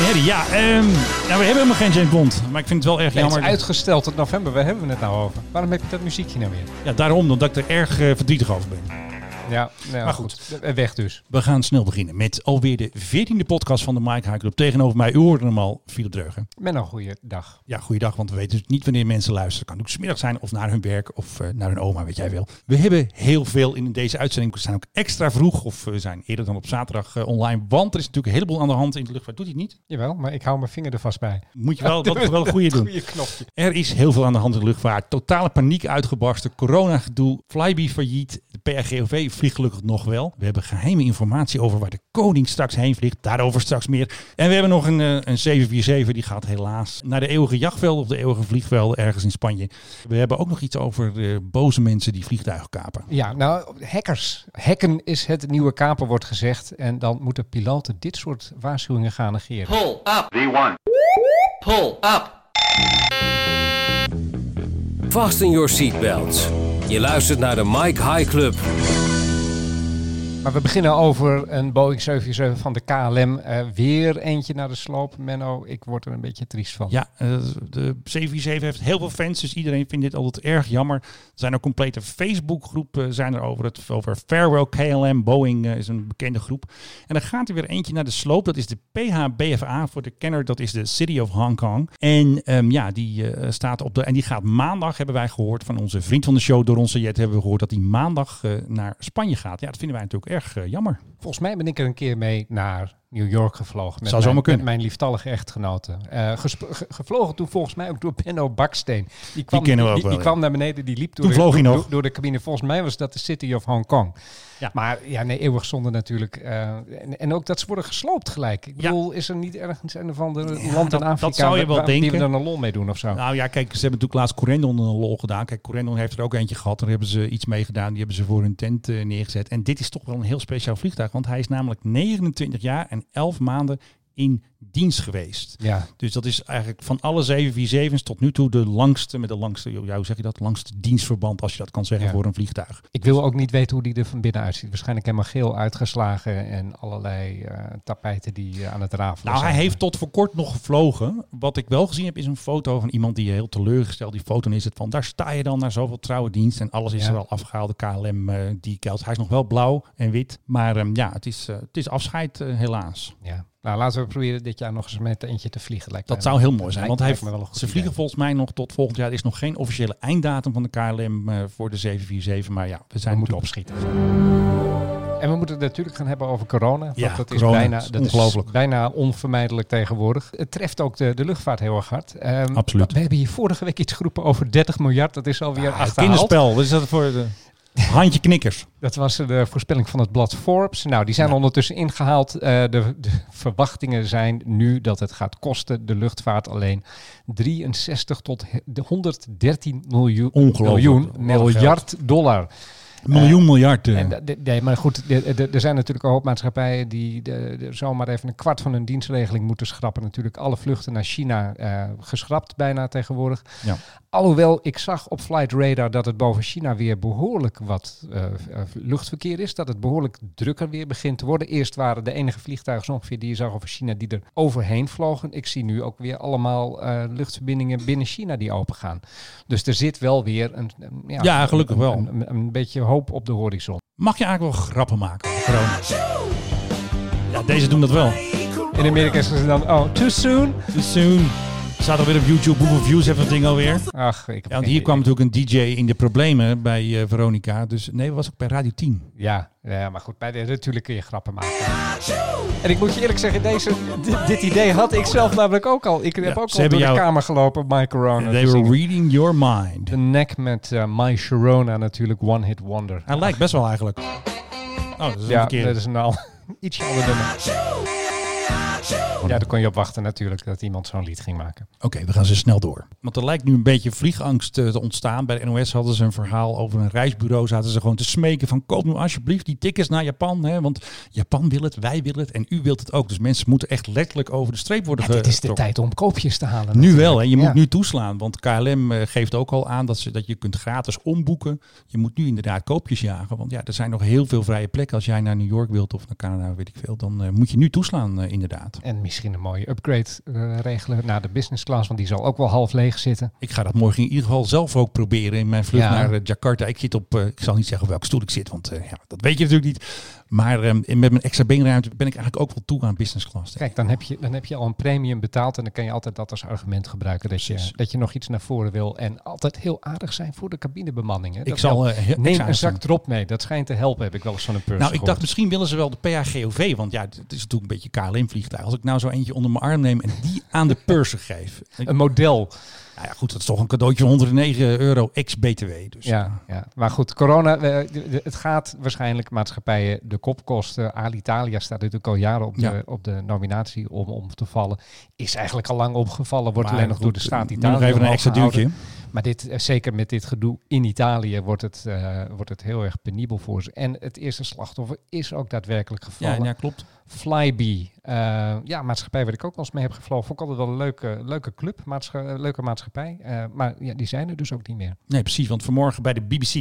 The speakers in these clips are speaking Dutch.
Herrie, ja. ehm, nou, we hebben helemaal geen James Bond. Maar ik vind het wel erg Nee, het jammer. is uitgesteld tot november. Waar hebben we het nou over? Waarom heb ik dat muziekje nou weer? Ja, daarom, omdat ik er erg eh, verdrietig over ben. Ja, nou, Maar goed. Weg dus. We gaan snel beginnen met alweer de veertiende podcast van de Mike High Club. Tegenover mij, u hoorde hem al, Philip Dreugen. Met een goede dag. Ja, goeiedag, want we weten dus niet wanneer mensen luisteren. Kan ook smiddag zijn of naar hun werk of eh, naar hun oma, weet jij wel. We hebben heel veel in deze uitzending. We zijn ook extra vroeg of we zijn eerder dan op zaterdag eh, online. Want er is natuurlijk een heleboel aan de hand in de luchtvaart. Doet hij het niet? Jawel, maar ik hou mijn vinger er vast bij. Moet je wel, dat wel een goede doen. Knopje. Er is heel veel aan de hand in de luchtvaart. Totale paniek uitgebarsten. Corona-gedoe. Flybe failliet. De PRGOV vliegt gelukkig nog wel. We hebben geheime informatie over waar de koning straks heen vliegt. Daarover straks meer. En we hebben nog een, eh, een 747. Die gaat helaas naar de eeuwige jachtvelden of de eeuwige vliegvelden ergens in Spanje. We hebben ook nog iets over eh, boze mensen die vliegtuigen kapen. Ja, nou, hackers. Hacken is het nieuwe kapen, wordt gezegd. En dan moeten piloten dit soort waarschuwingen gaan negeren. Pull up. V1. Pull up. Fasten your seatbelts. Je luistert naar de Mike High Club. Maar we beginnen over een Boeing 747 van de KLM. Eh, weer eentje naar de sloop. Menno, ik word er een beetje triest van. Ja, eh, de 747 heeft heel veel fans, dus iedereen vindt dit altijd erg jammer. Er zijn ook complete Facebookgroepen zijn er over het over Farewell KLM. Boeing eh, is een bekende groep. En dan gaat er weer eentje naar de sloop. Dat is de PHBFA voor de kenner. Dat is de City of Hong Kong. En ehm, ja, die eh, staat op de en die gaat maandag hebben wij gehoord van onze vriend van de show Doron Sayed hebben we gehoord dat die maandag eh, naar Spanje gaat. Ja, dat vinden wij natuurlijk erg eh, jammer. Volgens mij ben ik er een keer mee naar New York gevlogen. Met, Zou mijn, zomaar kunnen. met mijn lieftallige echtgenote. Eh, ge- gevlogen toen volgens mij ook door Benno Baksteen. Die kwam, kennen we ook die, wel, die ja. kwam naar beneden, die liep door, Toen de, vloog hij door, nog. door de cabine. Volgens mij was dat de City of Hong Kong. Ja. Maar ja, nee, eeuwig zonde natuurlijk. Eh, en, en ook dat ze worden gesloopt gelijk. Ik Ja. bedoel, is er niet ergens een of ander Ja, land dat- in dat Afrika zou je wel waar- die denken. we er een lol mee doen of zo? Nou ja, kijk, ze hebben natuurlijk laatst Corendon een lol gedaan. Kijk, Corendon heeft er ook eentje gehad. Daar hebben ze iets mee gedaan. Die hebben ze voor hun tent eh, neergezet. En dit is toch wel een heel speciaal vliegtuig. Want hij is namelijk 29 jaar en 11 maanden in dienst geweest. Ja, Dus dat is eigenlijk van alle 747's tot nu toe de langste, met de langste, ja, hoe zeg je dat, langste dienstverband, als je dat kan zeggen, Ja. voor een vliegtuig. ik wil ook niet weten hoe die er van binnen uitziet. Waarschijnlijk helemaal geel uitgeslagen en allerlei eh, tapijten die eh, aan het rafelen Nou, hij heeft tot voor kort nog gevlogen. Wat ik wel gezien heb, is een foto van iemand die heel teleurgesteld. Die foto is het van, daar sta je dan naar zoveel trouwe dienst. En alles is Ja. er al afgehaald. De KLM eh decals. Hij is nog wel blauw en wit. Maar ehm, ja, het is, het is afscheid helaas. Ja. Nou, laten we proberen dit jaar nog eens met eentje te vliegen. Lijkt Dat zou heel mooi zijn. Want hij ze vliegen idee. volgens mij nog tot volgend jaar. Er is nog geen officiële einddatum van de KLM eh, voor de 747. Maar ja, we zijn We moeten opschieten. En we moeten het natuurlijk gaan hebben over corona. Want Ja, dat is corona bijna, dat is bijna onvermijdelijk tegenwoordig. Het treft ook de, de luchtvaart heel erg hard. Ehm, Absoluut. We hebben hier vorige week iets geroepen over 30 miljard. Dat is alweer Ja, achterhaald. kinderspel. Wat is dat voor de handje knikkers? Dat was de voorspelling van het blad Forbes. Nou, die zijn Ja. ondertussen ingehaald. Eh, de, de verwachtingen zijn nu dat het gaat kosten, de luchtvaart alleen, 63 tot he- de 113 miljoen, miljoen miljard dollar. Miljoen miljard. eh. En nee, maar goed, er zijn natuurlijk een hoop maatschappijen die de, de- zomaar even een kwart van hun dienstregeling moeten schrappen. Natuurlijk alle vluchten naar China eh, geschrapt bijna tegenwoordig. Ja. Alhoewel ik zag op Flight Radar dat het boven China weer behoorlijk wat eh, eh, luchtverkeer is. Dat het behoorlijk drukker weer begint te worden. Eerst waren de enige vliegtuigen ongeveer die je zag over China die er overheen vlogen. Ik zie nu ook weer allemaal eh, luchtverbindingen binnen China die open gaan. Dus er zit wel weer een, een- ja, Ja, gelukkig wel. Een, een, een beetje hoop op de horizon. Mag je eigenlijk wel grappen maken over corona? Ja, deze doen dat wel. In Amerika is het dan, oh, too soon? Too soon. Staat alweer op YouTube. Hoeveel views heeft dat ding alweer? Ach, ik heb Ja, want hier kwam natuurlijk een DJ in de problemen bij eh, Veronica. Dus nee, dat was ook bij Radio 10. Ja, ja, maar goed, bij de, natuurlijk kun je grappen maken. En ik moet je eerlijk zeggen, deze, dit, dit idee had ik zelf namelijk ook al. Ik heb Ja, ook al door de kamer gelopen op My Corona. They te were reading your mind. De nek met eh, My Sharona natuurlijk, One Hit Wonder. Hij lijkt best wel eigenlijk. Oh, dat is een Ja, verkeerde. dat is een al ietsje ander nummer. Ja, daar kon je op wachten natuurlijk, dat iemand zo'n lied ging maken. Oké, we gaan ze snel door. Want er lijkt nu een beetje vliegangst eh, te ontstaan. Bij de NOS hadden ze een verhaal over een reisbureau. Zaten ze gewoon te smeken van koop nu alsjeblieft die tickets naar Japan. Hè? Want Japan wil het, wij willen het en u wilt het ook. Dus mensen moeten echt letterlijk over de streep worden Ja, dit is de tijd om koopjes te halen. Nu natuurlijk. wel, hè? je Ja. moet nu toeslaan. Want KLM eh, geeft ook al aan dat, ze, dat je kunt gratis omboeken. Je moet nu inderdaad koopjes jagen. Want ja, er zijn nog heel veel vrije plekken. Als jij naar New York wilt of naar Canada, weet ik veel. Dan eh, moet je nu toeslaan, inderdaad. Inderdaad. En misschien een mooie upgrade eh, regelen naar de business class, want die zal ook wel half leeg zitten. Ik ga dat morgen in ieder geval zelf ook proberen in mijn vlucht Ja. naar eh, Jakarta. Ik zit op, eh, ik zal niet zeggen op welke stoel ik zit, want ja, dat weet je natuurlijk niet. Maar ehm, met mijn extra beenruimte ben ik eigenlijk ook wel toe aan business class. Kijk, dan heb, je, dan heb je al een premium betaald en dan kan je altijd dat als argument gebruiken. Dat je, dat je nog iets naar voren wil. En altijd heel aardig zijn voor de cabinebemanning. Hè. ik zal eh, heel- Neem extra een zak doen. drop mee. Dat schijnt te helpen, heb ik wel eens van een purse Nou, ik dacht misschien willen ze wel de PHGOV, want ja, het is natuurlijk een beetje KLM-vliegtuig. Als ik nou zo eentje onder mijn arm neem en die aan de purser geef. Ik- Een model. Nou ja, goed, dat is toch een cadeautje van 109 euro ex-BTW. Dus Ja, ja, maar goed, corona, eh, het gaat waarschijnlijk maatschappijen de kop kosten. Alitalia staat natuurlijk al jaren op de, Ja. op de nominatie om om te vallen. Is eigenlijk al lang opgevallen, wordt Maar alleen nog door de staat Italië Nog even een extra gehouden. Maar dit, eh, zeker met dit gedoe in Italië wordt het, eh, wordt het heel erg penibel voor ze. En het eerste slachtoffer is ook daadwerkelijk Ja, gevallen. ja, klopt. Flybe, eh, ja, maatschappij waar ik ook wel eens mee heb gevlogen. Vond ik altijd wel een leuke, leuke club, leuke maatschappij. Maar ja, die zijn er dus ook niet meer. Nee, precies. Want vanmorgen bij de BBC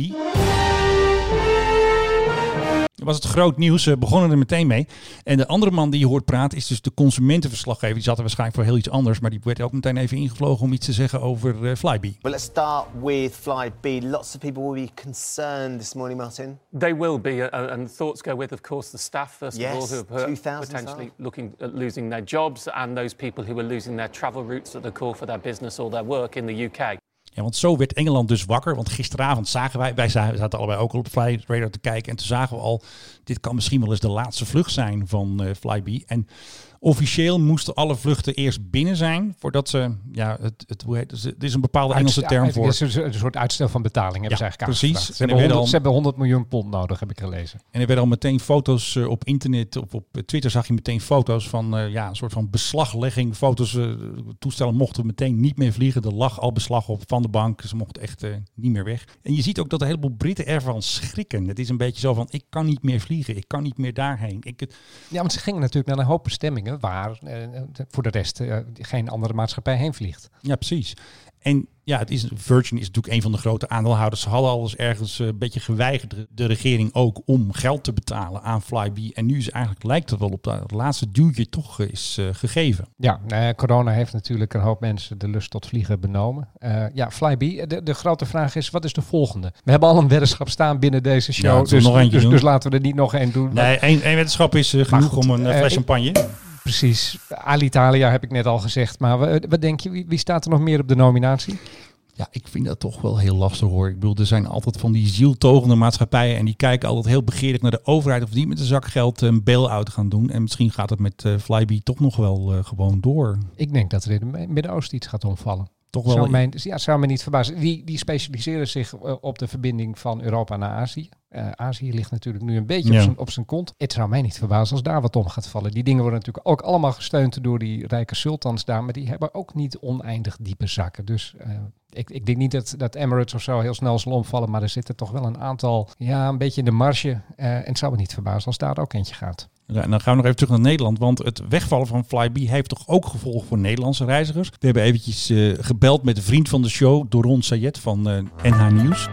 was het groot nieuws. Ze begonnen er meteen mee. En de andere man die je hoort praten is dus de consumentenverslaggever. Die zat er waarschijnlijk voor heel iets anders. Maar die werd ook meteen even ingevlogen om iets te zeggen over eh, Flybe. Well, let's start with Flybe. Lots of people will be concerned this morning, Martin. They will be, uh, and thoughts go with, of course, the staff, first Yes, of all, who are 2,000 potentially staff. looking at losing their jobs, and those people who are losing their travel routes that they call for their business or their work in the UK. Ja, want zo werd Engeland dus wakker. Want gisteravond zagen wij, wij za- zaten allebei ook al op Fly Radar te kijken. En toen zagen we al, dit kan misschien wel eens de laatste vlucht zijn van eh Flybe. En officieel moesten alle vluchten eerst binnen zijn. Voordat ze, ja, het, het, hoe heet het? Is een bepaalde Engelse term voor. het is een, soort uitstel van betaling hebben Ja, ze eigenlijk precies. Ze En hebben, werden 100, al- ze hebben 100 miljoen pond nodig, heb ik gelezen. En er werden al meteen foto's eh, op internet, of op Twitter zag je meteen foto's van eh, ja, een soort van beslaglegging. Foto's, eh, toestellen mochten meteen niet meer vliegen. Er lag al beslag op van de bank. Ze mochten echt niet meer weg. En je ziet ook dat een heleboel Britten ervan schrikken. Het is een beetje zo van, ik kan niet meer vliegen. Ik kan niet meer daarheen. Ik, Ja, want ze gingen natuurlijk naar een hoop bestemmingen waar eh, voor de rest eh, geen andere maatschappij heen vliegt. ja, precies. En ja, het is, Virgin is natuurlijk een van de grote aandeelhouders. Ze hadden al eens ergens eh, een beetje geweigerd, de regering ook, om geld te betalen aan Flybe. En nu is eigenlijk, lijkt het wel op dat het laatste duwtje toch eh, is eh, gegeven. Ja, nou ja, corona heeft natuurlijk een hoop mensen de lust tot vliegen benomen. Ja, Flybe, de, de grote vraag is, wat is de volgende? We hebben al een weddenschap staan binnen deze show, Ja, dus, nog eentje dus, dus laten we er niet nog één doen. Nee, één, één wetenschap is eh, genoeg goed, om een fles champagne. Precies, Alitalia heb ik net al gezegd, maar wat, denk je, wie staat er nog meer op de nominatie? Ja, ik vind dat toch wel heel lastig hoor. Ik bedoel, er zijn altijd van die zieltogende maatschappijen en die kijken altijd heel begeerig naar de overheid of die met een zak geld een bail-out gaan doen. En misschien gaat het met eh Flybe toch nog wel eh, gewoon door. Ik denk dat er in het Midden-Oosten iets gaat omvallen. Toch wel. Zou mij, ja, zou me niet verbazen. Die, die specialiseren zich eh, op de verbinding van Europa naar Azië. Eh, Azië ligt natuurlijk nu een beetje Ja. op, zijn, op zijn kont. Het zou mij niet verbazen als daar wat om gaat vallen. Die dingen worden natuurlijk ook allemaal gesteund door die rijke sultans daar. Maar die hebben ook niet oneindig diepe zakken. Dus eh, ik, ik denk niet dat, dat Emirates of zo heel snel zal omvallen. Maar er zitten toch wel een aantal, ja, een beetje in de marge. En het zou me niet verbazen als daar ook eentje gaat. En dan gaan we nog even terug naar Nederland. Want het wegvallen van Flybe heeft toch ook gevolgen voor Nederlandse reizigers. We hebben eventjes eh, gebeld met een vriend van de show, Doron Sayed van eh, NH Nieuws.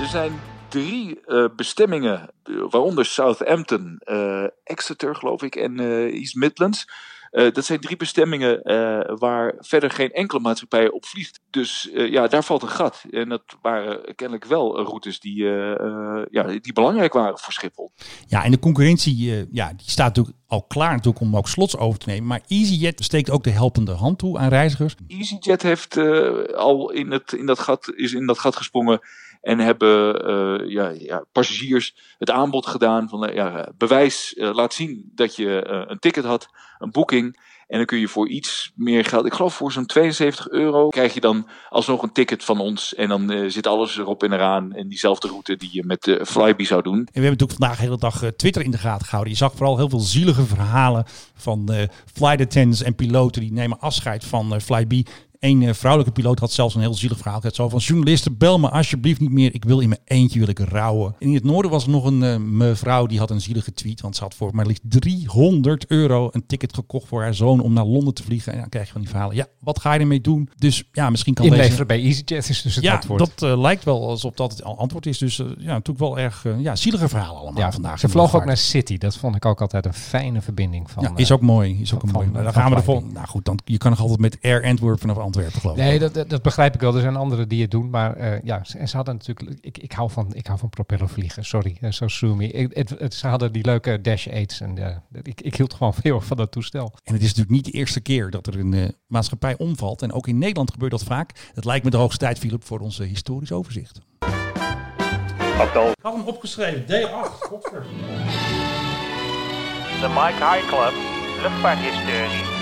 Er zijn drie eh, bestemmingen, eh, waaronder Southampton, eh, Exeter geloof ik en eh, East Midlands. Eh, dat zijn drie bestemmingen eh, waar verder geen enkele maatschappij op vliegt. Dus eh, ja, daar valt een gat. En dat waren kennelijk wel routes die, ja, die belangrijk waren voor Schiphol. Ja, en de concurrentie ja, die staat natuurlijk al klaar natuurlijk om ook slots over te nemen. Maar EasyJet steekt ook de helpende hand toe aan reizigers. EasyJet heeft al in, het, in, dat gat, is in dat gat gesprongen en hebben eh, ja, ja, passagiers het aanbod gedaan van eh, ja, bewijs, eh, laat zien dat je een ticket had, een boeking. En dan kun je voor iets meer geld, ik geloof voor zo'n 72 euro, krijg je dan alsnog een ticket van ons. En dan zit alles erop en eraan en diezelfde route die je met de Flybe zou doen. En we hebben natuurlijk vandaag de hele dag Twitter in de gaten gehouden. Je zag vooral heel veel zielige verhalen van flight attendants en piloten die nemen afscheid van Flybe. Een eh, vrouwelijke piloot had zelfs een heel zielig verhaal. Het zo van journalisten, bel me alsjeblieft niet meer. Ik wil in mijn eentje wil ik rouwen. En in het noorden was er nog een eh, mevrouw die had een zielige tweet. Want ze had voor maar liefst 300 euro een ticket gekocht voor haar zoon om naar Londen te vliegen. En dan krijg je van die verhalen. Ja, wat ga je ermee doen? Dus ja, misschien kan deze... Inleveren bij EasyJet is dus het Ja, antwoord. dat eh, lijkt wel alsof dat het antwoord is. Dus ja, natuurlijk wel erg ja, zielige verhalen allemaal ja, vandaag. ze vloog ook naar City. Dat vond ik ook altijd een fijne verbinding van. Ja, is ook mooi. Is ook van- een mooi. van- Dan van gaan we er vol. Nou goed, dan, je kan nog altijd met Air Antwerp vanaf Antwerpen geloof ik. Nee, dat, dat, dat begrijp ik wel. Er zijn anderen die het doen. Maar eh, ja, ze, en ze hadden natuurlijk... Ik, ik, hou van, ik hou van propellervliegen. Sorry, eh, zo sue me. Ik, het, het- ze hadden die leuke Dash 8's. En eh, ik, ik hield gewoon veel van dat toestel. En het is natuurlijk niet de eerste keer dat er een eh, maatschappij omvalt. En ook in Nederland gebeurt dat vaak. Het lijkt me de hoogste tijd, Philip, voor ons eh, historisch overzicht. Ik had hem opgeschreven. D8. De Mike High Club, luchtvaarthistorie.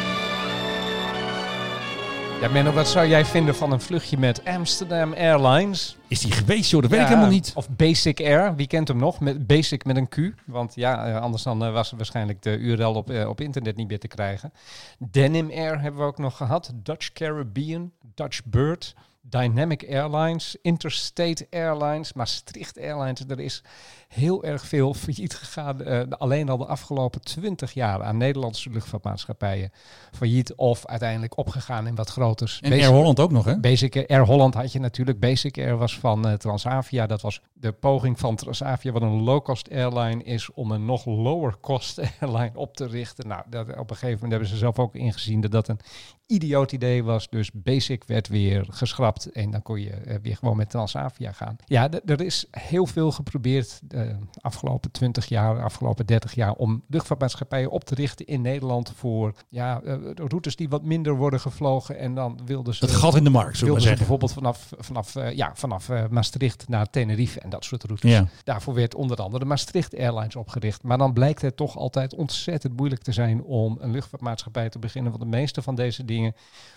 Ja, Menno, wat zou jij vinden van een vluchtje met Amsterdam Airlines? Is die geweest, joh? Dat weet ik helemaal niet. Of Basic Air, wie kent hem nog? Met Basic met een Q. Want ja, eh, anders dan eh, was waarschijnlijk de URL op, eh, op internet niet meer te krijgen. Denim Air hebben we ook nog gehad. Dutch Caribbean, Dutch Bird, Dynamic Airlines, Interstate Airlines, Maastricht Airlines. Er is heel erg veel failliet gegaan. eh, alleen al de afgelopen twintig jaar aan Nederlandse luchtvaartmaatschappijen. Failliet of uiteindelijk opgegaan in wat groters. En Basic- Air Holland ook nog, hè? Basic Air, Air Holland had je natuurlijk. Basic Air was van eh, Transavia. Dat was de poging van Transavia, wat een low-cost airline is, om een nog lower-cost airline op te richten. Nou, dat, op een gegeven moment hebben ze zelf ook ingezien dat dat een idioot idee was. Dus Basic werd weer geschrapt en dan kon je eh, weer gewoon met Transavia gaan. Ja, er is heel veel geprobeerd de afgelopen 20 jaar, afgelopen 30 jaar om luchtvaartmaatschappijen op te richten in Nederland voor ja, eh, routes die wat minder worden gevlogen. En dan wilden ze Dat gat in de markt, wilden maar ze zeggen. bijvoorbeeld vanaf, vanaf, eh, ja, vanaf eh, Maastricht naar Tenerife en dat soort routes. Ja. Daarvoor werd onder andere de Maastricht Airlines opgericht. Maar dan blijkt het toch altijd ontzettend moeilijk te zijn om een luchtvaartmaatschappij te beginnen. Want de meeste van deze dingen,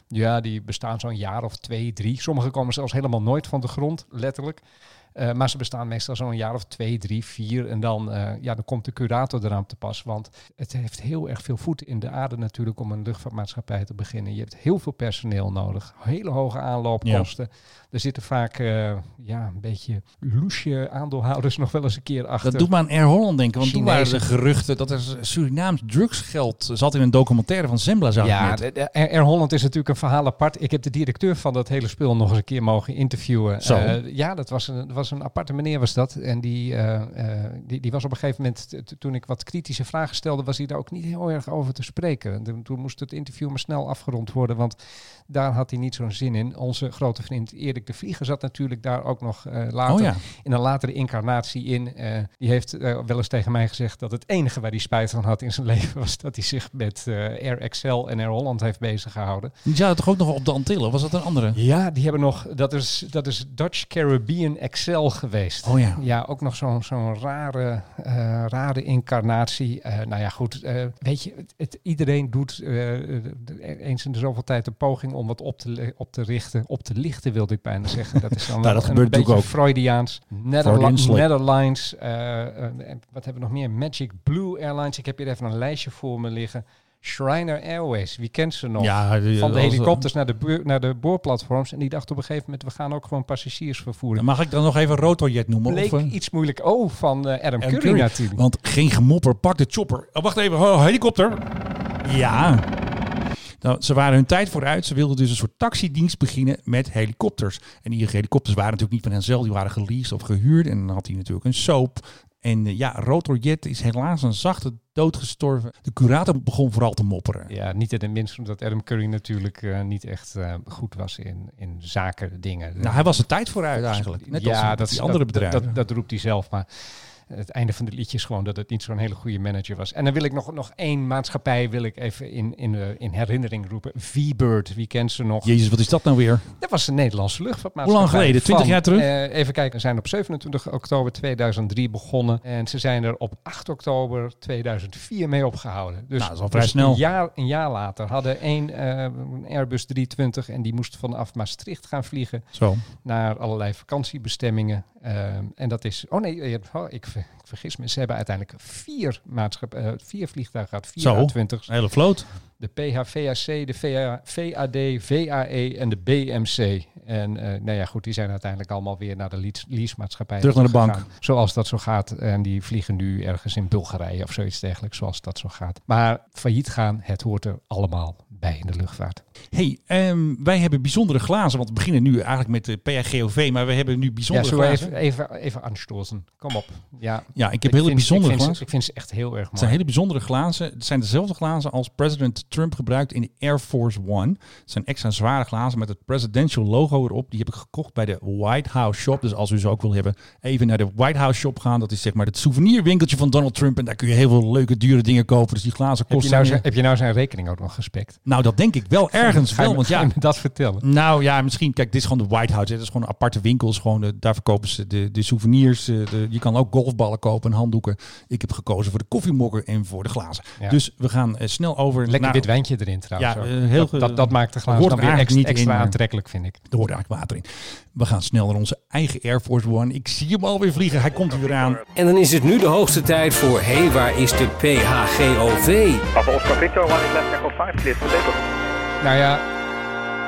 ja, die bestaan zo'n jaar of twee, drie. Sommige komen zelfs helemaal nooit van de grond, letterlijk. Eh, maar ze bestaan meestal zo'n jaar of twee, drie, vier. En dan, eh, ja, dan komt de curator eraan te pas. Want het heeft heel erg veel voet in de aarde natuurlijk om een luchtvaartmaatschappij te beginnen. Je hebt heel veel personeel nodig. Hele hoge aanloopkosten. Er zitten vaak eh, ja, een beetje loesje aandeelhouders nog wel eens een keer achter. Dat doet me aan Air Holland denken. Want toen waren de geruchten dat er Surinaams drugsgeld zat in een documentaire van Zembla. Zag Ja, net. de- de- Air Holland is natuurlijk een verhaal apart. Ik heb de directeur van dat hele spul nog eens een keer mogen interviewen. Ja, dat was, een, dat was een aparte meneer was dat. En die, eh, eh, die, die was op een gegeven moment, toen ik wat kritische vragen stelde, was hij daar ook niet heel erg over te spreken. Toen, toen moest het interview maar snel afgerond worden, want daar had hij niet zo'n zin in. Onze grote vriend Erik de Vlieger zat natuurlijk daar ook nog eh, later Oh ja. in een latere incarnatie in. Die heeft wel eens tegen mij gezegd dat het enige waar hij spijt van had in zijn leven was dat hij zich met Air Excel en Air Holland heeft bezig gehouden. Zaten toch ook nog op de Antillen? Was dat een andere? Ja, die hebben nog, dat is, dat is Dutch Caribbean Excel geweest. Oh ja. Ja, ook nog zo'n zo'n rare, eh, rare incarnatie. Eh, nou ja, goed. eh, weet je, het, het- iedereen doet eens in de zoveel tijd een poging om wat op te, op te richten. Op te lichten, wilde ik bijna zeggen. Dat is dan Nou, dat een gebeurt beetje natuurlijk ook. Freudiaans. Netherlands. en wat hebben we nog meer? Magic Blue Airlines. Ik heb hier even een lijstje voor me liggen. Shriner Airways, wie kent ze nog? Ja, die- van de helikopters naar de, buur- naar de boorplatforms. En die dacht op een gegeven moment, we gaan ook gewoon passagiers vervoeren. Mag ik dan nog even Rotorjet noemen? Bleek Of, eh, iets moeilijk. Oh, van eh, Adam Adam Curry, Curry. natuurlijk. Want geen gemopper, pak de chopper. Oh, wacht even, oh, helikopter. Ja. Nou, ze waren hun tijd vooruit. Ze wilden dus een soort taxidienst beginnen met helikopters. En die helikopters waren natuurlijk niet van henzelf. Die waren geleased of gehuurd. En dan had hij natuurlijk een soap. En eh, ja, Rotorjet is helaas een zachte dood gestorven. De curator begon vooral te mopperen. Ja, niet in het minst omdat Adam Curry natuurlijk eh, niet echt eh, goed was in, in zaken dingen. Nou, hij was de tijd vooruit eigenlijk. Net als dat, die andere dat- bedrijven. Dat, dat, roept hij zelf, maar het einde van het liedje is gewoon dat het niet zo'n hele goede manager was. En dan wil ik nog, nog één maatschappij wil ik even in, in, eh, in herinnering roepen. V-Bird, wie kent ze nog? Jezus, wat is dat nou weer? Dat was een Nederlandse luchtvaartmaatschappij. Hoe lang geleden? 20 van, jaar terug? eh, even kijken, we zijn op 27 oktober 2003 begonnen. En ze zijn er op 8 oktober 2004 mee opgehouden. Dus, Nou, dat is al vrij dus snel. Een jaar, een jaar later hadden één eh, een Airbus 320 en die moest vanaf Maastricht gaan vliegen Zo. naar allerlei vakantiebestemmingen. Ehm, en dat is, oh nee, oh, ik, ver- ik vergis me. Ze hebben uiteindelijk vier, maatschap, eh, vier vliegtuigen gehad, vier Zo. A20's. Een hele vloot. De PHVAC, de VA, VAD, VAE en de BMC. En eh, nou ja, goed, die zijn uiteindelijk allemaal weer naar de lease- leasemaatschappij Terug naar de bank. gegaan. Zoals dat zo gaat. En die vliegen nu ergens in Bulgarije of zoiets dergelijks, zoals dat zo gaat. Maar failliet gaan, het hoort er allemaal bij in de luchtvaart. hey, ehm, wij hebben bijzondere glazen, want we beginnen nu eigenlijk met de PHGOV, maar we hebben nu Ja, bijzondere we glazen. even, even, even aanstoßen? Kom op. Ja, Ja, ik heb hele bijzondere ik vind, glazen. ze- Ik vind ze echt heel erg Het mooi. zijn hele bijzondere glazen. Het zijn dezelfde glazen als president Trump gebruikt in de Air Force One. Het zijn extra zware glazen met het presidential logo erop. Die heb ik gekocht bij de White House Shop. Dus als u ze ook wil hebben, even naar de White House Shop gaan. Dat is zeg maar het souvenirwinkeltje van Donald Trump. En daar kun je heel veel leuke, dure dingen kopen. Dus die glazen heb, je kosten... nou zijn, heb je nou zijn rekening ook nog gespekt? nou, dat denk ik wel ergens Ga je, wel. Want ja, dat vertellen? nou ja, misschien. Kijk, dit is gewoon de White House. Het is gewoon een aparte winkels. Gewoon, de- daar verkopen ze de, de souvenirs. eh, De, je kan ook golfballen kopen en handdoeken. Ik heb gekozen voor de koffiemokker en voor de glazen. Ja. Dus we gaan eh, snel over Lekker naar... wit wijntje erin trouwens. Ja, eh, heel dat, dat, dat maakt de glazen dan er weer extra, niet extra maar- aantrekkelijk, vind ik. Er hoort eigenlijk water in. We gaan snel naar onze eigen Air Force One. Ik zie hem alweer vliegen. Hij komt er weer aan. En dan is het nu de hoogste tijd voor Hé, hey, waar is de PHGOV? Papa Oscar Victor, one is left echo 5, clear for takeoff. Nou ja,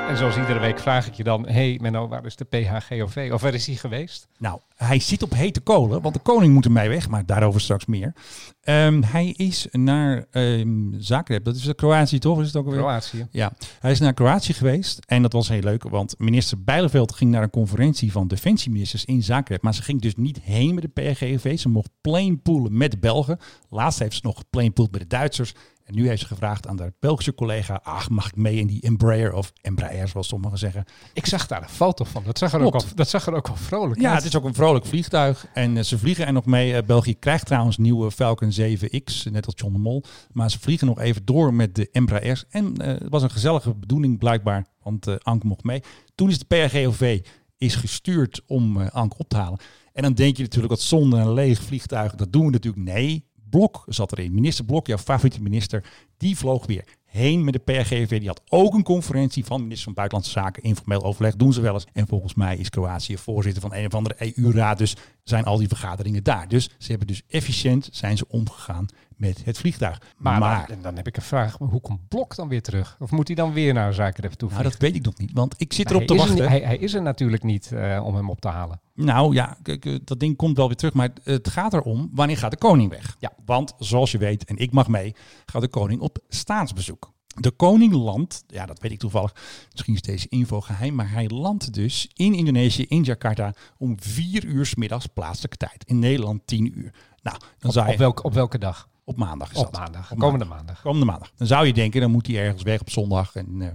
en zoals iedere week vraag ik je dan... Hé hey Menno, waar is de PHGOV? Of waar is hij geweest? Nou, hij zit op hete kolen, want de koning moet ermee weg. Maar daarover straks meer. Ehm, hij is naar ehm Zagreb. Dat is de Kroatië toch? Is het ook alweer? Kroatië. Ja, hij is naar Kroatië geweest en dat was heel leuk, want minister Bijleveld ging naar een conferentie van defensieministers in Zagreb, maar ze ging dus niet heen met de PRGOV. Ze mocht planepoolen met de Belgen. Laatst heeft ze nog geplanepoold met de Duitsers. En nu heeft ze gevraagd aan haar Belgische collega, ach, mag ik mee in die Embraer of Embraer, zoals sommigen zeggen. Ik zag daar een foto van. Dat zag er, ook al, dat zag er ook al vrolijk Ja, uit. het is ook een vrolijk vliegtuig. En eh, ze vliegen er nog mee. Eh, België krijgt trouwens nieuwe Falcon 7X, net als John de Mol. Maar ze vliegen nog even door met de Embraers. En eh, het was een gezellige bedoeling blijkbaar, want eh Anke mocht mee. Toen is de PRGOV is gestuurd om eh Anke op te halen. En dan denk je natuurlijk dat zonder een leeg vliegtuig, dat doen we natuurlijk. Nee, Blok zat erin. Minister Blok, jouw favoriete minister, die vloog weer heen met de PRGV. Die had ook een conferentie van minister van Buitenlandse Zaken. Informeel overleg doen ze wel eens. En volgens mij is Kroatië voorzitter van een of andere EU-raad. Dus zijn al die vergaderingen daar. Dus ze hebben dus efficiënt zijn ze omgegaan met het vliegtuig. Maar, Maar, dan, dan heb ik een vraag. Hoe komt Blok dan weer terug? Of moet hij dan weer naar Zagreb toe nou, dat weet ik nog niet. Want ik zit Maar erop te er wachten. niet- hij, hij is er natuurlijk niet eh, om hem op te halen. Nou ja, kijk, eh, dat ding komt wel weer terug. Maar het gaat erom, wanneer gaat de koning weg? Ja. Want zoals je weet, en ik mag mee, gaat de koning op staatsbezoek. De koning landt, ja dat weet ik toevallig, misschien is deze info geheim, maar hij landt dus in Indonesië, in Jakarta, om vier uur 's middags plaatselijke tijd. In Nederland tien uur. Nou, dan Op, zou je, op, welke, op welke dag? op maandag is Op dat. maandag. Op komende maandag. Komende maandag. Dan zou je denken, dan moet hij ergens weg op zondag. En eh,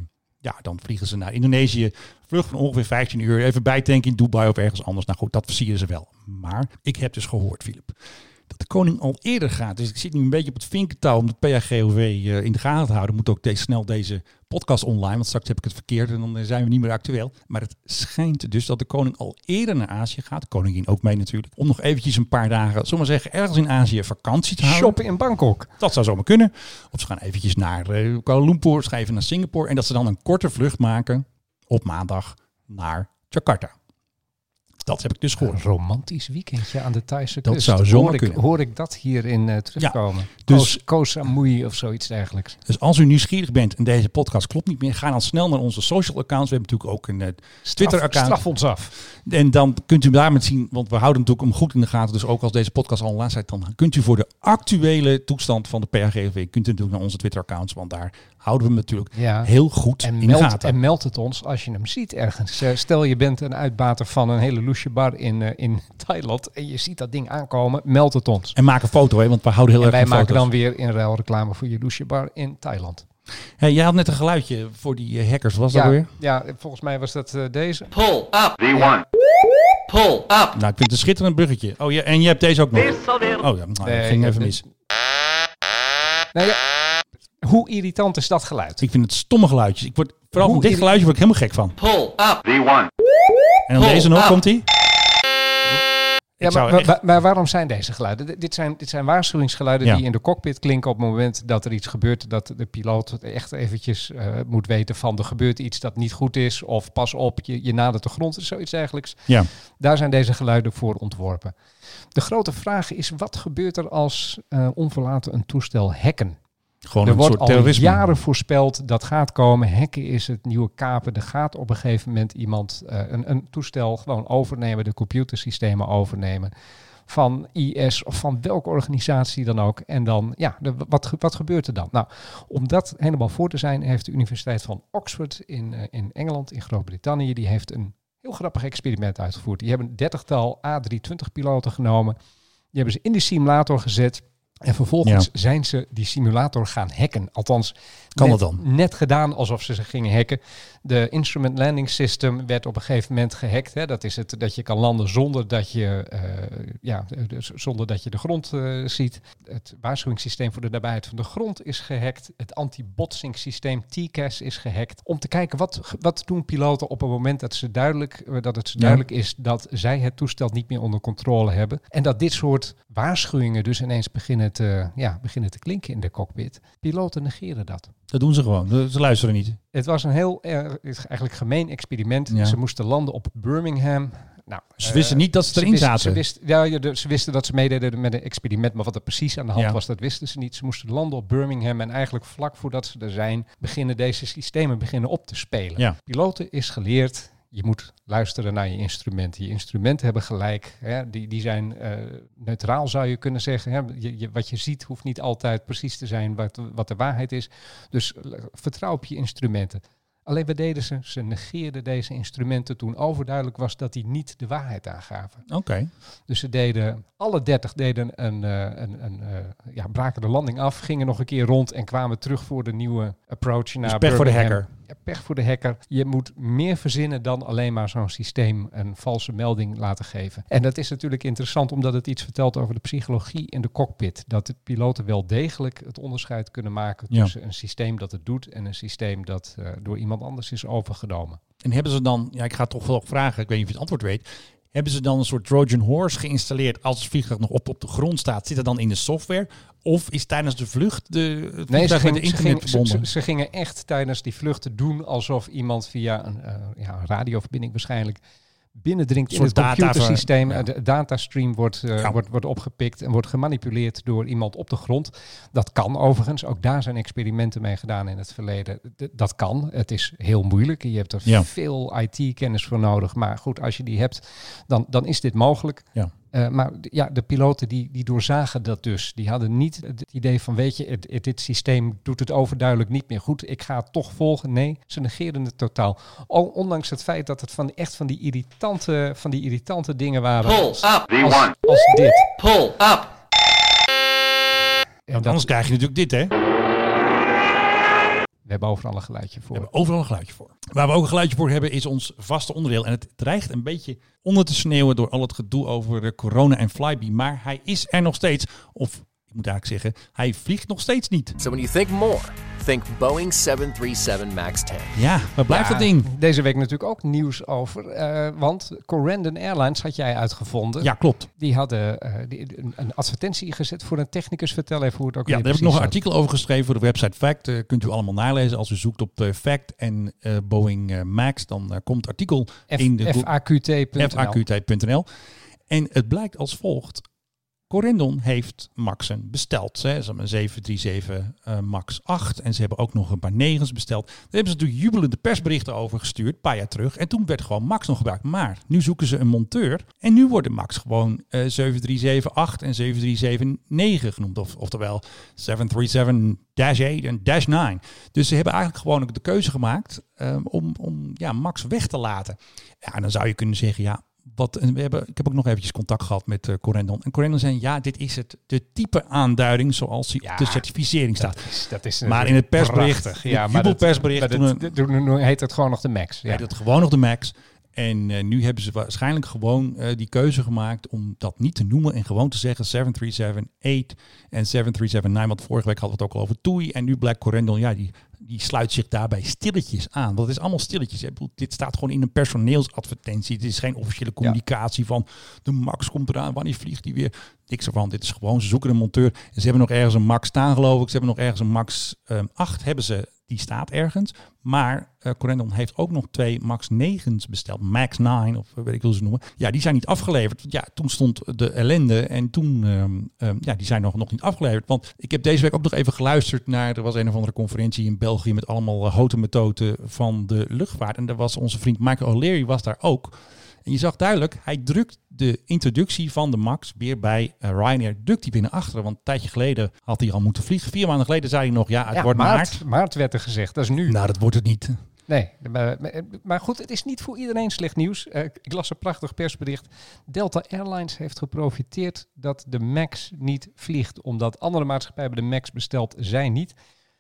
ja, dan vliegen ze naar Indonesië. Vlucht van ongeveer 15 uur. Even bijtanken in Dubai of ergens anders. Nou goed, dat versieren ze wel. Maar ik heb dus gehoord, Philip, dat de koning al eerder gaat. Dus ik zit nu een beetje op het vinkentouw om de PHGOV eh, in de gaten te houden. Moet ook deze, snel deze podcast online, want straks heb ik het verkeerd en dan eh, zijn we niet meer actueel. Maar het schijnt dus dat de koning al eerder naar Azië gaat. De koningin ook mee natuurlijk. Om nog eventjes een paar dagen, zullen we maar zeggen, ergens in Azië vakantie te houden. Shoppen in Bangkok. Dat zou zomaar kunnen. Of ze gaan eventjes naar eh, Kuala Lumpur, even naar Singapore. En dat ze dan een korte vlucht maken op maandag naar Jakarta. Dat heb ik dus Een gehoord. romantisch weekendje aan de Thaise Dat kust. zou zomaar hoor kunnen. Hoor ik dat hierin eh terugkomen? dus- Dus, Koh Samui of zoiets dergelijks. Dus als u nieuwsgierig bent en deze podcast klopt niet meer, ga dan snel naar onze social accounts. We hebben natuurlijk ook een eh, Twitter-account. Straf ons af. En dan kunt u daar met zien, want we houden natuurlijk hem goed in de gaten. Dus ook als deze podcast al online staat, dan kunt u voor de actuele toestand van de PRGV, kunt u natuurlijk naar onze Twitter-accounts. Want daar houden we hem natuurlijk Ja. heel goed En in de meld, gaten. en meld het ons als je hem ziet ergens. Stel je bent een uitbater van een hele loesje bar in, eh, in Thailand en je ziet dat ding aankomen, meld het ons. En maak een foto, hè, want we houden heel En erg wij maken foto's. dan weer in ruil reclame voor je loesje bar in Thailand. Hey, jij had net een geluidje voor die eh, hackers, was dat weer? ja, volgens mij was dat eh, deze. Pull up. V1. Pull up. Nou, ik vind het een schitterend bruggetje. Oh ja, en je hebt deze ook nog. Oh ja, nou, dat Nee, ging even mis. Nou ja, hoe irritant is dat geluid? Ik vind het stomme geluidjes. Ik word, vooral Hoe van dit geluidje word ik helemaal gek van. Pull up. V1. En dan deze nog, komt ie. Ja, zou maar, echt- maar, maar waarom zijn deze geluiden? D- Dit zijn, dit zijn waarschuwingsgeluiden Ja. die in de cockpit klinken op het moment dat er iets gebeurt. Dat de piloot echt eventjes eh, moet weten van er gebeurt iets dat niet goed is. Of pas op, je, je nadert de grond of zoiets dergelijks. Ja. Daar zijn deze geluiden voor ontworpen. De grote vraag is, wat gebeurt er als eh, onverlaten een toestel hacken? Gewoon er wordt al terrorisme. jaren voorspeld dat gaat komen. Hacken is het nieuwe kapen. Er gaat op een gegeven moment iemand eh, een, een toestel gewoon overnemen, de computersystemen overnemen van IS of van welke organisatie dan ook. En dan, ja, de, wat, wat gebeurt er dan? Nou, om dat helemaal voor te zijn, heeft de Universiteit van Oxford in, eh, in Engeland, in Groot-Brittannië, die heeft een heel grappig experiment uitgevoerd. Die hebben een dertigtal A320-piloten genomen. Die hebben ze in de simulator gezet. En vervolgens zijn ze die simulator gaan hacken. Althans, Kan net, dat dan? net gedaan alsof ze ze gingen hacken. De Instrument Landing System werd op een gegeven moment gehackt. Hè. Dat is het dat je kan landen zonder dat je, eh, ja, dus zonder dat je de grond eh, ziet. Het waarschuwingssysteem voor de nabijheid van de grond is gehackt. Het anti-botsing-systeem TCAS is gehackt. Om te kijken wat, wat doen piloten op het moment dat, ze duidelijk, eh, dat het ze Ja. duidelijk is dat zij het toestel niet meer onder controle hebben. En dat dit soort waarschuwingen dus ineens beginnen te, ja, beginnen te klinken in de cockpit. Piloten negeren dat. Dat doen ze gewoon. Ze luisteren niet. Het was een heel erg, eigenlijk gemeen experiment. Ja. Ze moesten landen op Birmingham. Nou, Ze eh, wisten niet dat ze erin wisten- zaten. Ze wisten, ja, ze wisten dat ze meededen met een experiment, maar wat er precies aan de hand Ja. was, dat wisten ze niet. Ze moesten landen op Birmingham en eigenlijk vlak voordat ze er zijn, beginnen deze systemen beginnen op te spelen. Ja. Piloten is geleerd, je moet luisteren naar je instrumenten. Je instrumenten hebben gelijk, hè, die, die zijn eh, neutraal zou je kunnen zeggen. Hè. Je, je- wat je ziet hoeft niet altijd precies te zijn wat, wat de waarheid is. Dus eh, vertrouw op je instrumenten. Alleen wat deden ze? Ze negeerden deze instrumenten toen overduidelijk was dat die niet de waarheid aangaven. Oké. Dus ze deden, alle dertig deden een, eh, een, een ja, braken de landing af, gingen nog een keer rond en kwamen terug voor de nieuwe approach naar Dus pech voor de hacker. Pech voor de hacker. Je moet meer verzinnen dan alleen maar zo'n systeem een valse melding laten geven. En dat is natuurlijk interessant omdat het iets vertelt over de psychologie in de cockpit. Dat de piloten wel degelijk het onderscheid kunnen maken Ja. tussen een systeem dat het doet en een systeem dat eh, door iemand anders is overgenomen. En hebben ze dan, ja, ik ga het toch wel vragen, ik weet niet of je het antwoord weet. Hebben ze dan een soort Trojan Horse geïnstalleerd als het vliegtuig nog op, op de grond staat? Zit dat dan in de software? Of is tijdens de vlucht de, het Nee, ze, ging, ze, ging- gingen echt tijdens die vluchten doen alsof iemand via een, eh, ja, een radioverbinding waarschijnlijk binnendringt in het data- computersysteem. ja. Eh, De datastream wordt, eh, Ja. wordt, wordt opgepikt en wordt gemanipuleerd door iemand op de grond. Dat kan overigens. Ook daar zijn experimenten mee gedaan in het verleden. D- dat kan. Het is heel moeilijk. Je hebt er Ja. veel IT-kennis voor nodig. Maar goed, als je die hebt, dan, dan is dit mogelijk. Ja. Eh, maar ja, de piloten die, die doorzagen dat dus. Die hadden niet het idee van, weet je, het- het- dit systeem doet het overduidelijk niet meer goed. Ik ga het toch volgen. Nee, ze negeerden het totaal. Al, ondanks het feit dat het van, echt van die irritante, van die irritante dingen waren. Pull als, up. als, V1. als dit. Pull up. Dat, anders krijg je natuurlijk dit, hè? We hebben overal een geluidje voor. We hebben overal een geluidje voor. Waar we ook een geluidje voor hebben is ons vaste onderdeel. En het dreigt een beetje onder te sneeuwen door al het gedoe over corona en Flybe. Maar hij is er nog steeds. Of moet eigenlijk zeggen, hij vliegt nog steeds niet. So when you think more, think Boeing 737 MAX 10. Ja, waar blijft Ja, dat ding? Deze week natuurlijk ook nieuws over. eh, want Corendon Airlines had jij uitgevonden. Ja, klopt. Die hadden eh, die, een, een advertentie gezet voor een technicus. Vertel even hoe het ook Ja, daar heb ik nog een artikel over geschreven voor de website Fact. Eh, kunt u allemaal nalezen. Als u zoekt op Fact en eh, Boeing Max, dan komt het artikel zat. in de F- FAQT.nl. faqt.nl. En het blijkt als volgt. Corendon heeft Maxen besteld. Ze hebben een 737 eh, Max 8 en ze hebben ook nog een paar negens besteld. Daar hebben ze natuurlijk jubelende persberichten over gestuurd, een paar jaar terug. En toen werd gewoon Max nog gebruikt. Maar nu zoeken ze een monteur en nu worden Max gewoon eh 737-8 en 737-9 genoemd. Of, oftewel 737-8 en Dash 9. Dus ze hebben eigenlijk gewoon ook de keuze gemaakt eh, om, om ja, Max weg te laten. Ja, en dan zou je kunnen zeggen, ja, wat, en we hebben, ik heb ook nog eventjes contact gehad met uh, Corendon. En Corendon zei, ja, dit is het, de type aanduiding zoals die Ja, op de certificering staat. Dat is, dat is Maar in het persbericht, prachtig. het Ja, maar dat, jubelpersbericht, maar toen dat- dat- nu heet het gewoon nog de Max. Ja. Heet het gewoon nog de Max. En eh, nu hebben ze waarschijnlijk gewoon eh, die keuze gemaakt om dat niet te noemen en gewoon te zeggen 737-8 en 737-9. Want vorige week hadden we het ook al over TUI. En nu blijkt Corendon, ja, die, die sluit zich daarbij stilletjes aan. Want het is allemaal stilletjes. Dit staat gewoon in een personeelsadvertentie. Dit is geen officiële communicatie van de Max komt eraan. Wanneer vliegt die weer? Niks ervan. Dit is gewoon, ze zoeken een monteur. En ze hebben nog ergens een Max staan geloof ik. Ze hebben nog ergens een Max ehm 8 hebben ze die staat ergens. Maar eh Corendon heeft ook nog twee Max 9's besteld. Max 9, of weet ik hoe ze noemen. Ja, die zijn niet afgeleverd. Ja, toen stond de ellende. En toen, ehm, ja, die zijn nog, nog niet afgeleverd. Want ik heb deze week ook nog even geluisterd naar, er was een of andere conferentie in België met allemaal uh, houten methoden van de luchtvaart. En daar was onze vriend Michael O'Leary was daar ook. En je zag duidelijk, hij drukt de introductie van de Max weer bij uh, Ryanair, drukt hij binnen achteren. Want een tijdje geleden had hij al moeten vliegen. Vier maanden geleden zei hij nog, ja, het Ja, wordt maart. maart, maart werd er gezegd, dat is nu. Nou, dat wordt het niet. Nee, maar, goed, het is niet voor iedereen slecht nieuws. Eh, ik las een prachtig persbericht. Delta Airlines heeft geprofiteerd dat de MAX niet vliegt. Omdat andere maatschappijen de MAX besteld, zij niet.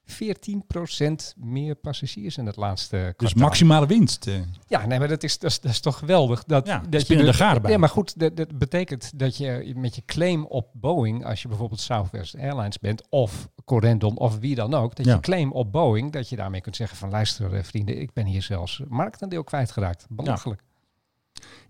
14% meer passagiers in het laatste Dus kwartaal. maximale winst. eh. Ja, nee, maar dat is, dat is, dat is toch geweldig. Dat, Ja, dat spinnen de- de garen bij. Ja, maar goed, dat, dat betekent dat je met je claim op Boeing, als je bijvoorbeeld Southwest Airlines bent, of Corendon, of wie dan ook, dat Ja. je claim op Boeing, dat je daarmee kunt zeggen van luister eh, vrienden, ik ben hier zelfs marktaandeel kwijtgeraakt. Belachelijk.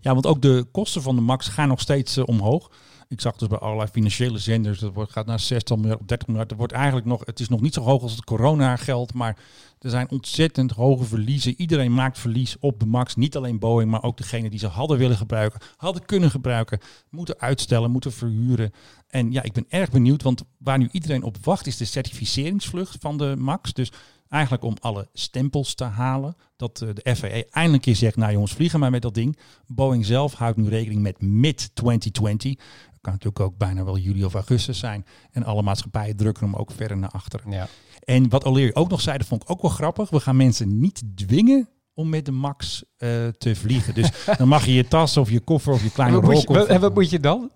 Ja, want ook de kosten van de Max gaan nog steeds eh, omhoog. Ik zag dus bij allerlei financiële zenders, dat wordt, gaat naar 60 miljard, 30 miljard. Er wordt eigenlijk nog, het is nog niet zo hoog als het corona geld, maar er zijn ontzettend hoge verliezen. Iedereen maakt verlies op de Max. Niet alleen Boeing, maar ook degene die ze hadden willen gebruiken, hadden kunnen gebruiken, moeten uitstellen, moeten verhuren. En ja, ik ben erg benieuwd, want waar nu iedereen op wacht is de certificeringsvlucht van de Max. Dus eigenlijk om alle stempels te halen. Dat eh, de FAA eindelijk een keer zegt, nou jongens, vliegen maar met dat ding. Boeing zelf houdt nu rekening met mid-2020. Dat kan natuurlijk ook bijna wel juli of augustus zijn. En alle maatschappijen drukken hem ook verder naar achteren. Ja. En wat O'Leary ook nog zei, dat vond ik ook wel grappig. We gaan mensen niet dwingen om met de Max eh, te vliegen. Dus dan mag je je tas of je koffer of je kleine wat, en wat moet je dan?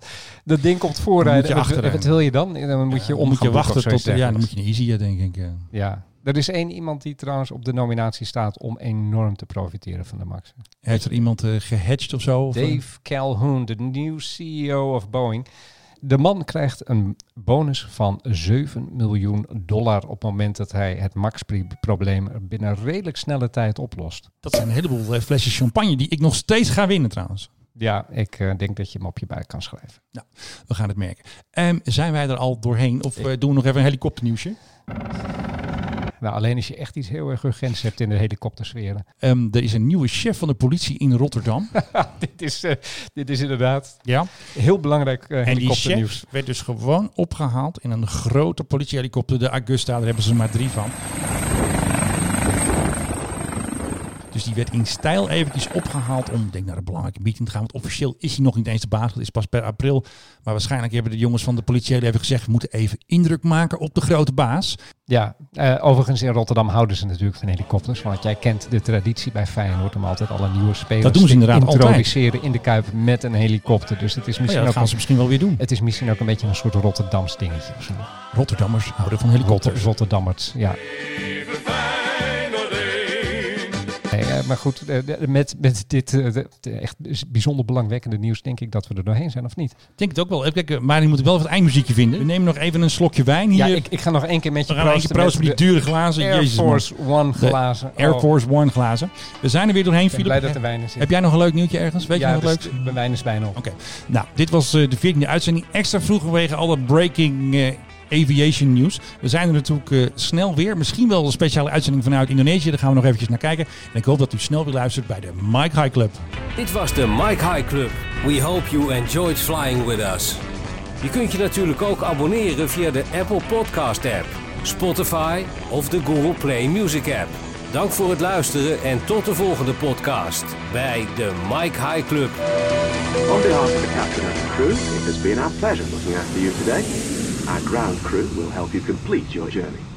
Dat ding komt voorrijden. wat- wil je dan? En dan moet je Dan om moet je wachten tot... Ja, dan Ja, moet je een easy, denk ik. eh. ja. Er is één iemand die trouwens op de nominatie staat om enorm te profiteren van de Max. Heeft er iemand eh gehatcht of zo? Of? Dave Calhoun, de nieuwe CEO of Boeing. De man krijgt een bonus van 7 miljoen dollar op het moment dat hij het Max-probleem binnen redelijk snelle tijd oplost. Dat zijn een heleboel eh, flesjes champagne die ik nog steeds ga winnen trouwens. Ja, ik eh, denk dat je hem op je buik kan schrijven. We gaan het merken. Ehm, zijn wij er al doorheen of doen we nog even een helikopternieuwsje? Nou, alleen als je echt iets heel erg urgents hebt in de helikoptersferen. Ehm, er is een nieuwe chef van de politie in Rotterdam. dit, is, eh, dit is inderdaad ja. heel belangrijk eh En die helikopternieuws. chef werd dus gewoon opgehaald in een grote politiehelikopter. De Augusta, daar hebben ze er maar drie van. Dus die werd in stijl eventjes opgehaald om, denk, naar een belangrijke meeting te gaan. Want officieel is hij nog niet eens de baas. Dat is pas per april. Maar waarschijnlijk hebben de jongens van de politie even gezegd... we moeten even indruk maken op de grote baas. Ja, eh, overigens in Rotterdam houden ze natuurlijk van helikopters. Want jij kent de traditie bij Feyenoord om altijd alle nieuwe spelers Dat doen ze te inderdaad altijd. introduceren in de Kuip met een helikopter. Dus het is Oh ja, misschien, dat ook, gaan ze misschien wel weer doen. het is misschien ook een beetje een soort Rotterdams dingetje. Rotterdammers houden van helikopters. Rotterdammers, ja. Eh, maar goed, eh, met, met dit eh, echt bijzonder belangwekkende nieuws denk ik dat we er doorheen zijn, of niet? Ik denk het ook wel. Kijken, maar die moeten wel even het eindmuziekje vinden. We nemen nog even een slokje wijn hier. Ja, ik, ik ga nog één keer met je we proosten met die dure glazen. Air Jezus, man. Force One glazen. Air Oh, Force One glazen. We zijn er weer doorheen, ik ben blij Philip. dat de wijn er zit. Heb jij nog een leuk nieuwtje ergens? Weet ja, je nog wat dus leuks? de wijn is bijna op. Oké. Nou, dit was de 14e uitzending. Extra vroeg vanwege alle breaking aviation nieuws. We zijn er natuurlijk eh, snel weer. Misschien wel een speciale uitzending vanuit Indonesië. Daar gaan we nog eventjes naar kijken. En ik hoop dat u snel weer luistert bij de Mike High Club. Dit was de Mike High Club. We hope you enjoyed flying with us. Je kunt je natuurlijk ook abonneren via de Apple Podcast app, Spotify of de Google Play Music app. Dank voor het luisteren en tot de volgende podcast bij de Mike High Club. On behalf of the captain and the crew, it has been our pleasure looking after you today. Our ground crew will help you complete your journey.